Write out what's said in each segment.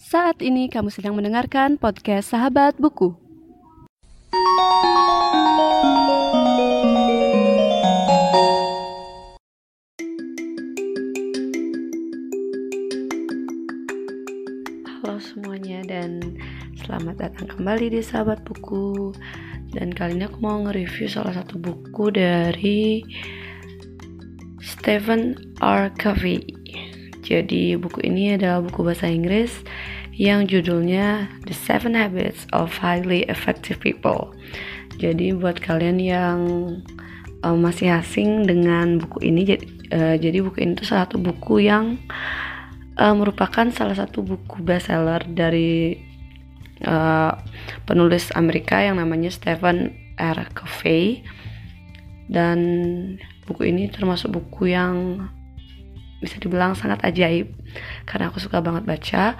Saat ini kamu sedang mendengarkan podcast Sahabat Buku. Halo semuanya dan selamat datang kembali di Sahabat Buku. Dan kali ini aku mau nge-review salah satu buku dari Stephen R. Covey. Jadi buku ini adalah buku bahasa Inggris yang judulnya The Seven Habits of Highly Effective People. Jadi buat kalian yang uh, masih asing dengan buku ini, jadi, uh, jadi buku ini tuh salah satu buku yang uh, merupakan salah satu buku bestseller dari uh, penulis Amerika yang namanya Stephen R. Covey. Dan buku ini termasuk buku yang bisa dibilang sangat ajaib karena aku suka banget baca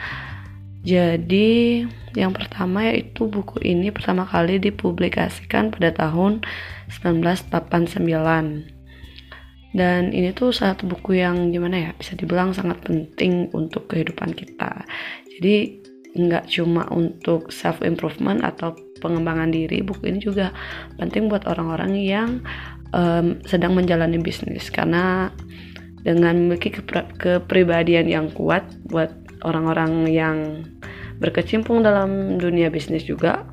jadi yang pertama yaitu buku ini pertama kali dipublikasikan pada tahun 1989. Dan ini tuh satu buku yang gimana ya bisa dibilang sangat penting untuk kehidupan kita. Jadi nggak cuma untuk self improvement atau pengembangan diri, buku ini juga penting buat orang-orang yang um, sedang menjalani bisnis karena dengan memiliki kepribadian yang kuat buat orang-orang yang berkecimpung dalam dunia bisnis juga.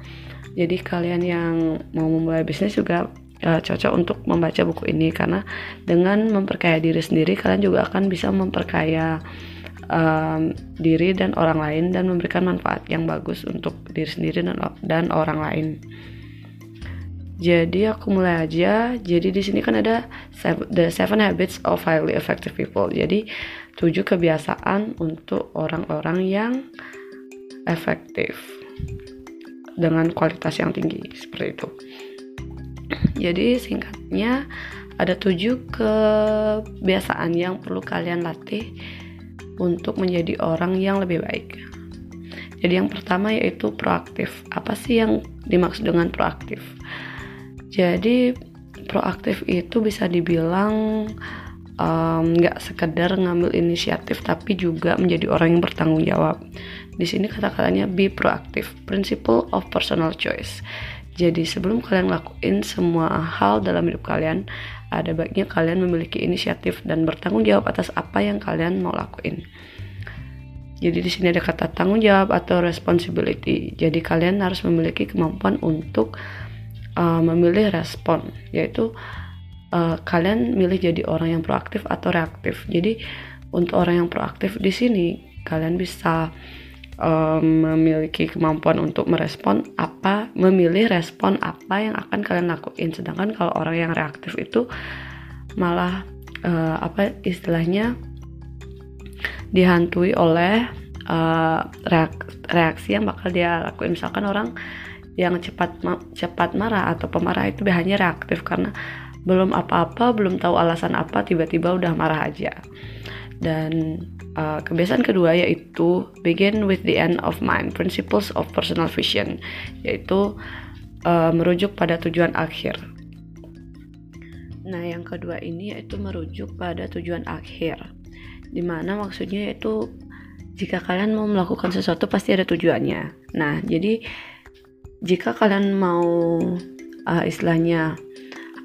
Jadi kalian yang mau memulai bisnis juga uh, cocok untuk membaca buku ini karena dengan memperkaya diri sendiri kalian juga akan bisa memperkaya um, diri dan orang lain dan memberikan manfaat yang bagus untuk diri sendiri dan, dan orang lain. Jadi aku mulai aja. Jadi di sini kan ada the seven habits of highly effective people. Jadi tujuh kebiasaan untuk orang-orang yang efektif dengan kualitas yang tinggi seperti itu. Jadi singkatnya ada tujuh kebiasaan yang perlu kalian latih untuk menjadi orang yang lebih baik. Jadi yang pertama yaitu proaktif. Apa sih yang dimaksud dengan proaktif? Jadi proaktif itu bisa dibilang nggak um, sekedar ngambil inisiatif tapi juga menjadi orang yang bertanggung jawab. Di sini kata-katanya be proaktif, principle of personal choice. Jadi sebelum kalian lakuin semua hal dalam hidup kalian, ada baiknya kalian memiliki inisiatif dan bertanggung jawab atas apa yang kalian mau lakuin. Jadi di sini ada kata tanggung jawab atau responsibility. Jadi kalian harus memiliki kemampuan untuk uh, memilih respon, yaitu uh, kalian milih jadi orang yang proaktif atau reaktif. Jadi untuk orang yang proaktif di sini kalian bisa um, memiliki kemampuan untuk merespon apa, memilih respon apa yang akan kalian lakuin. Sedangkan kalau orang yang reaktif itu malah uh, apa istilahnya dihantui oleh uh, reaksi yang bakal dia lakuin. Misalkan orang yang cepat cepat marah atau pemarah itu biasanya reaktif karena belum apa-apa, belum tahu alasan apa, tiba-tiba udah marah aja. Dan uh, kebiasaan kedua yaitu begin with the end of mind, principles of personal vision, yaitu uh, merujuk pada tujuan akhir. Nah, yang kedua ini yaitu merujuk pada tujuan akhir. Di mana maksudnya yaitu jika kalian mau melakukan sesuatu pasti ada tujuannya. Nah, jadi jika kalian mau uh, istilahnya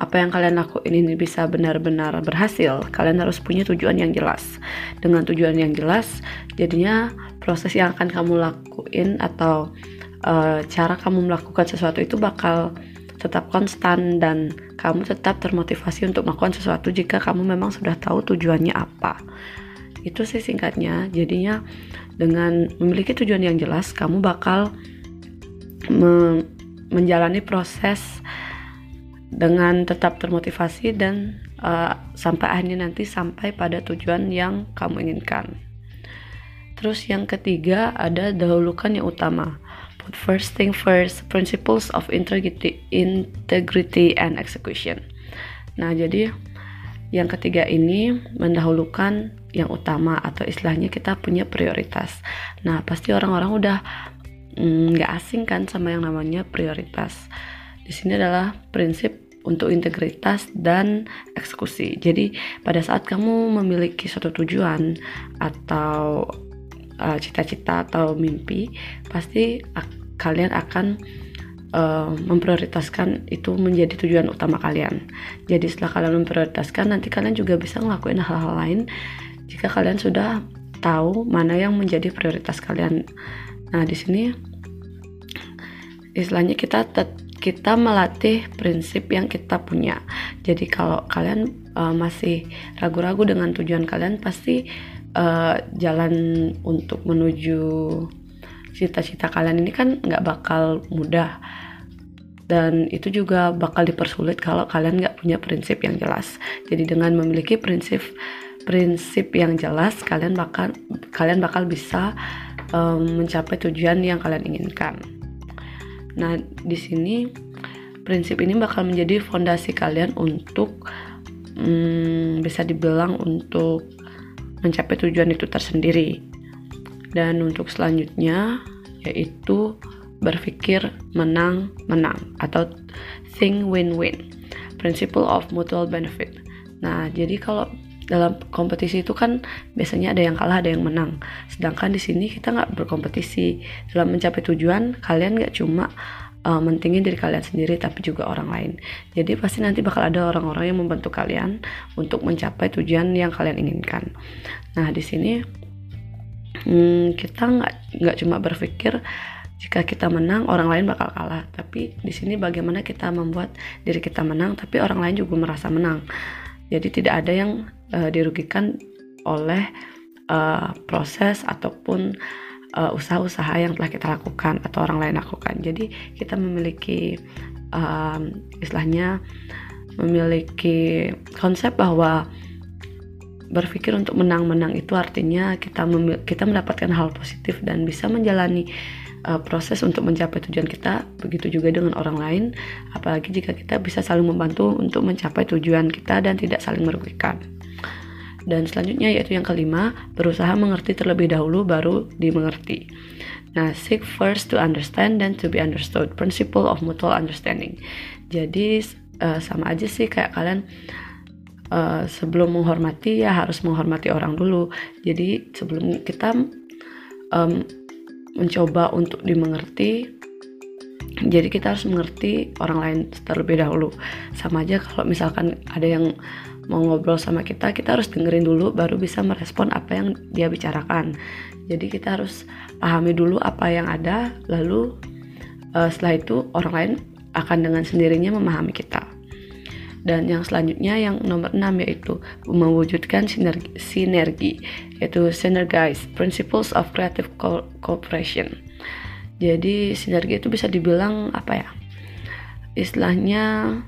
apa yang kalian lakuin ini bisa benar-benar berhasil, kalian harus punya tujuan yang jelas. Dengan tujuan yang jelas, jadinya proses yang akan kamu lakuin atau uh, cara kamu melakukan sesuatu itu bakal tetap konstan dan kamu tetap termotivasi untuk melakukan sesuatu jika kamu memang sudah tahu tujuannya apa. Itu sih singkatnya. Jadinya dengan memiliki tujuan yang jelas, kamu bakal me menjalani proses dengan tetap termotivasi dan uh, sampai akhirnya nanti sampai pada tujuan yang kamu inginkan. Terus yang ketiga ada dahulukan yang utama. Put first thing first, principles of integrity, integrity and execution. Nah, jadi yang ketiga ini mendahulukan yang utama atau istilahnya kita punya prioritas. Nah, pasti orang-orang udah nggak mm, asing kan sama yang namanya prioritas. Di sini adalah prinsip untuk integritas dan eksekusi. Jadi pada saat kamu memiliki suatu tujuan atau uh, cita-cita atau mimpi pasti kalian akan uh, memprioritaskan itu menjadi tujuan utama kalian. Jadi setelah kalian memprioritaskan, nanti kalian juga bisa ngelakuin hal-hal lain jika kalian sudah tahu mana yang menjadi prioritas kalian. Nah, di sini istilahnya kita kita melatih prinsip yang kita punya. Jadi kalau kalian uh, masih ragu-ragu dengan tujuan kalian, pasti uh, jalan untuk menuju cita-cita kalian ini kan nggak bakal mudah dan itu juga bakal dipersulit kalau kalian nggak punya prinsip yang jelas. Jadi dengan memiliki prinsip prinsip yang jelas, kalian bakal kalian bakal bisa um, mencapai tujuan yang kalian inginkan. Nah, di sini prinsip ini bakal menjadi fondasi kalian untuk um, bisa dibilang untuk mencapai tujuan itu tersendiri. Dan untuk selanjutnya yaitu berpikir menang-menang atau think win-win. Principle of mutual benefit. Nah, jadi kalau dalam kompetisi itu kan biasanya ada yang kalah ada yang menang. Sedangkan di sini kita nggak berkompetisi. Dalam mencapai tujuan kalian nggak cuma uh, mentingin diri kalian sendiri tapi juga orang lain. Jadi pasti nanti bakal ada orang-orang yang membantu kalian untuk mencapai tujuan yang kalian inginkan. Nah di sini hmm, kita nggak nggak cuma berpikir jika kita menang orang lain bakal kalah. Tapi di sini bagaimana kita membuat diri kita menang tapi orang lain juga merasa menang. Jadi tidak ada yang uh, dirugikan oleh uh, proses ataupun uh, usaha-usaha yang telah kita lakukan atau orang lain lakukan. Jadi kita memiliki um, istilahnya memiliki konsep bahwa berpikir untuk menang-menang itu artinya kita kita mendapatkan hal positif dan bisa menjalani uh, proses untuk mencapai tujuan kita begitu juga dengan orang lain apalagi jika kita bisa saling membantu untuk mencapai tujuan kita dan tidak saling merugikan dan selanjutnya yaitu yang kelima, berusaha mengerti terlebih dahulu baru dimengerti. Nah, seek first to understand then to be understood. Principle of mutual understanding. Jadi uh, sama aja sih kayak kalian uh, sebelum menghormati ya harus menghormati orang dulu. Jadi sebelum kita um, mencoba untuk dimengerti, jadi kita harus mengerti orang lain terlebih dahulu. Sama aja kalau misalkan ada yang mau ngobrol sama kita kita harus dengerin dulu baru bisa merespon apa yang dia bicarakan. Jadi kita harus pahami dulu apa yang ada lalu uh, setelah itu orang lain akan dengan sendirinya memahami kita. Dan yang selanjutnya yang nomor 6 yaitu mewujudkan sinergi, sinergi yaitu synergize principles of creative co cooperation. Jadi sinergi itu bisa dibilang apa ya? Istilahnya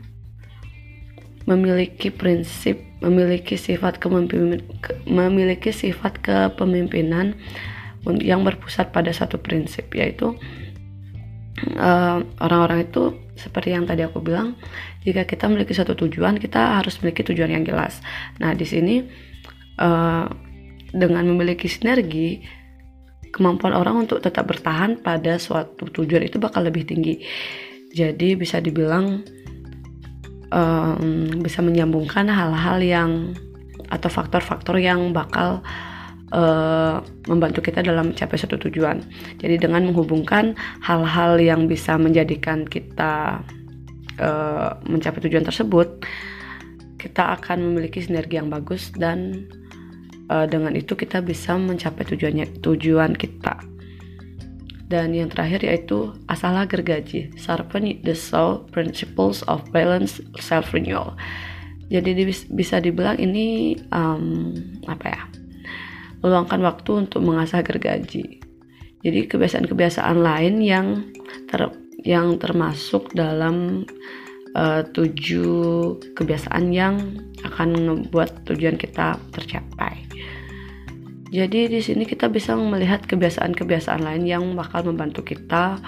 memiliki prinsip, memiliki sifat kepemimpinan, memiliki sifat kepemimpinan yang berpusat pada satu prinsip yaitu eh, orang-orang uh, itu seperti yang tadi aku bilang, jika kita memiliki satu tujuan, kita harus memiliki tujuan yang jelas. Nah, di sini uh, dengan memiliki sinergi, kemampuan orang untuk tetap bertahan pada suatu tujuan itu bakal lebih tinggi. Jadi bisa dibilang um, bisa menyambungkan hal-hal yang atau faktor-faktor yang bakal uh, membantu kita dalam mencapai suatu tujuan. Jadi dengan menghubungkan hal-hal yang bisa menjadikan kita uh, mencapai tujuan tersebut, kita akan memiliki sinergi yang bagus dan uh, dengan itu kita bisa mencapai tujuannya tujuan kita. Dan yang terakhir yaitu asalah gergaji, sharpen the soul principles of balance self renewal. Jadi bisa dibilang ini um, apa ya? Meluangkan waktu untuk mengasah gergaji. Jadi kebiasaan-kebiasaan lain yang ter yang termasuk dalam uh, tujuh kebiasaan yang akan membuat tujuan kita tercapai. Jadi di sini kita bisa melihat kebiasaan-kebiasaan lain yang bakal membantu kita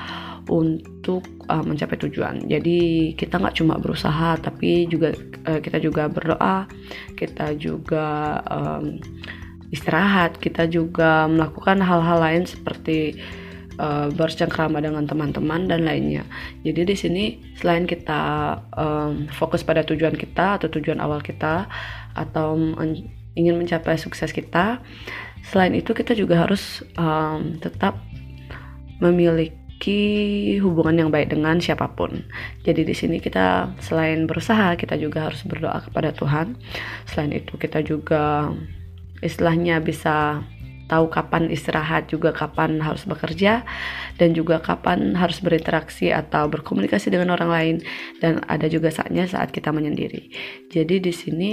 untuk uh, mencapai tujuan. Jadi kita nggak cuma berusaha, tapi juga uh, kita juga berdoa, kita juga um, istirahat, kita juga melakukan hal-hal lain seperti uh, bercengkrama dengan teman-teman dan lainnya. Jadi di sini selain kita um, fokus pada tujuan kita atau tujuan awal kita atau ingin mencapai sukses kita, selain itu kita juga harus um, tetap memiliki hubungan yang baik dengan siapa pun. Jadi di sini kita selain berusaha, kita juga harus berdoa kepada Tuhan. Selain itu kita juga istilahnya bisa tahu kapan istirahat juga kapan harus bekerja dan juga kapan harus berinteraksi atau berkomunikasi dengan orang lain dan ada juga saatnya saat kita menyendiri. Jadi di sini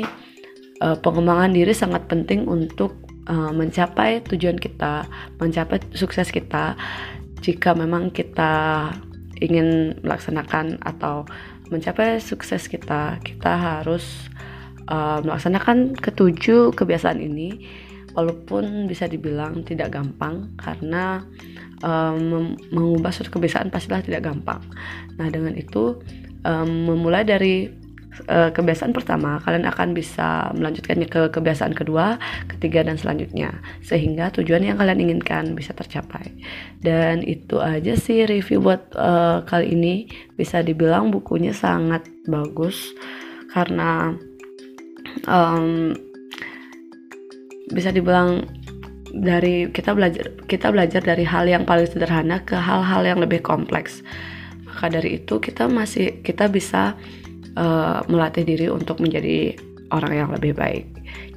uh, pengembangan diri sangat penting untuk uh, mencapai tujuan kita, mencapai sukses kita. Jika memang kita ingin melaksanakan atau mencapai sukses kita, kita harus uh, melaksanakan ketujuh kebiasaan ini walaupun bisa dibilang tidak gampang karena um, mengubah suatu kebiasaan pastilah tidak gampang. Nah dengan itu um, memulai dari uh, kebiasaan pertama kalian akan bisa melanjutkannya ke kebiasaan kedua, ketiga dan selanjutnya. Sehingga tujuan yang kalian inginkan bisa tercapai. Dan itu aja sih review buat uh, kali ini. Bisa dibilang bukunya sangat bagus. Karena um, bisa dibilang dari kita belajar kita belajar dari hal yang paling sederhana ke hal-hal yang lebih kompleks. Maka dari itu kita masih kita bisa uh, melatih diri untuk menjadi orang yang lebih baik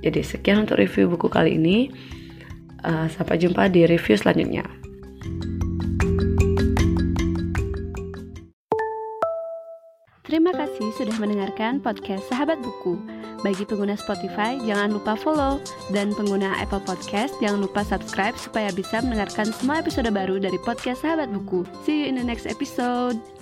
jadi sekian untuk review buku kali ini uh, sampai jumpa di review selanjutnya Terima kasih sudah mendengarkan podcast Sahabat Buku. Bagi pengguna Spotify, jangan lupa follow. Dan pengguna Apple Podcast, jangan lupa subscribe supaya bisa mendengarkan semua episode baru dari podcast Sahabat Buku. See you in the next episode.